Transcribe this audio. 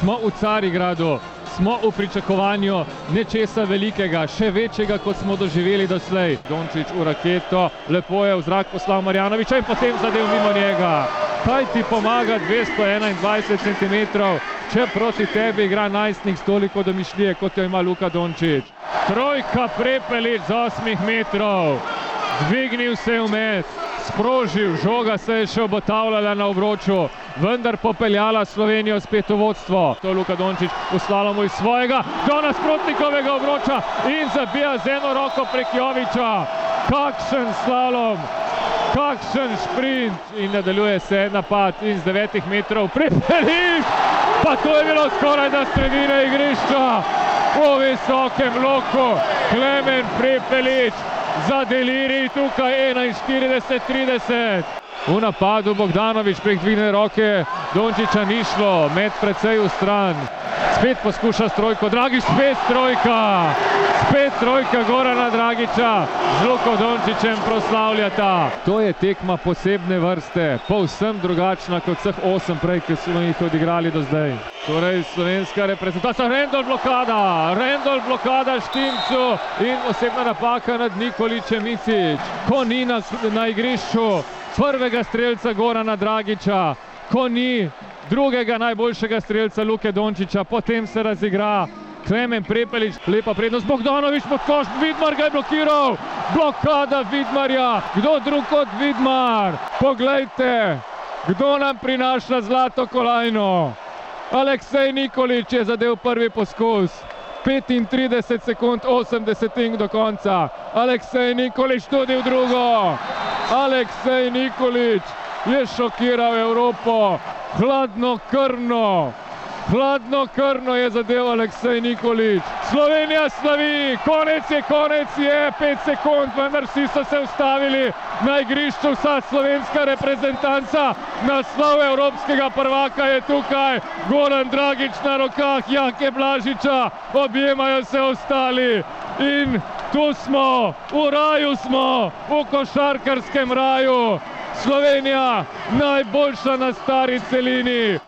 Smo v Carigradu, smo v pričakovanju nečesa velikega, še večjega, kot smo doživeli doslej. Dončić v raketo, lepo je v zrak poslal Marjanoviča in potem zadev mimo njega. Kaj ti pomaga 221 cm, če proti tebi igra najstnik s toliko domišljije, kot jo ima Luka Dončić. Trojka prepelič z 8 metrov, dvignil se je vmes, sprožil, žoga se je še obotavljala na obroču, vendar popeljala Slovenijo spet v vodstvo. To je Luka Dončić poslala mu iz svojega do nasprotnikovega obroča in zabija z eno roko prek Joviča. Kakšen slalom, kakšen šprint in nadaljuje se napad in z devetih metrov prepeliš, pa to je bilo skoraj da sredine igrišča. Po visokem loku Klemen Prepelič za deliri tukaj 41-30. V napadu Bogdanovič prek dvigne roke, Dončiča ni šlo, med precej v stran. Spet poskuša s trojko, Dragič spet trojka, spet trojka Gorana Dragiča, z Luko Dončičem proslavljata. To je tekma posebne vrste, povsem drugačna kot vseh osem prej, ki smo jih odigrali do zdaj. Torej slovenska reprezentacija, Rendol blokada, Rendol blokada Štimcu in osebna napaka nad Nikoličem Micić. Ko ni na, na igrišču prvega strelca Gorana Dragiča, ko ni drugega najboljšega strelca Luke Dončiča, potem se razigra Klemen Prepelič, lepa prednost, Bogdanovič pod koš, Vidmar ga je blokiral, blokada Vidmarja, kdo drug kot Vidmar, poglejte, kdo nam prinaša zlato kolajno. Aleksej Nikolič je zadev prvi poskus. 35 sekund, 80 do konca. Aleksej Nikolič tudi v drugo. Aleksej Nikolič je šokiral Evropo. Hladno krvno. Hladno krvno je zadev Aleksej Nikolič. Slovenija slavi, konec je, konec je, 5 sekund, vendar vsi so se ustavili na igrišču, vsa slovenska reprezentanca. Naslov evropskega prvaka je tukaj, Goran Dragič na rokah, Jake Blažiča, objemajo se ostali. In tu smo, v raju smo, v košarkarskem raju. Slovenija najboljša na stari celini.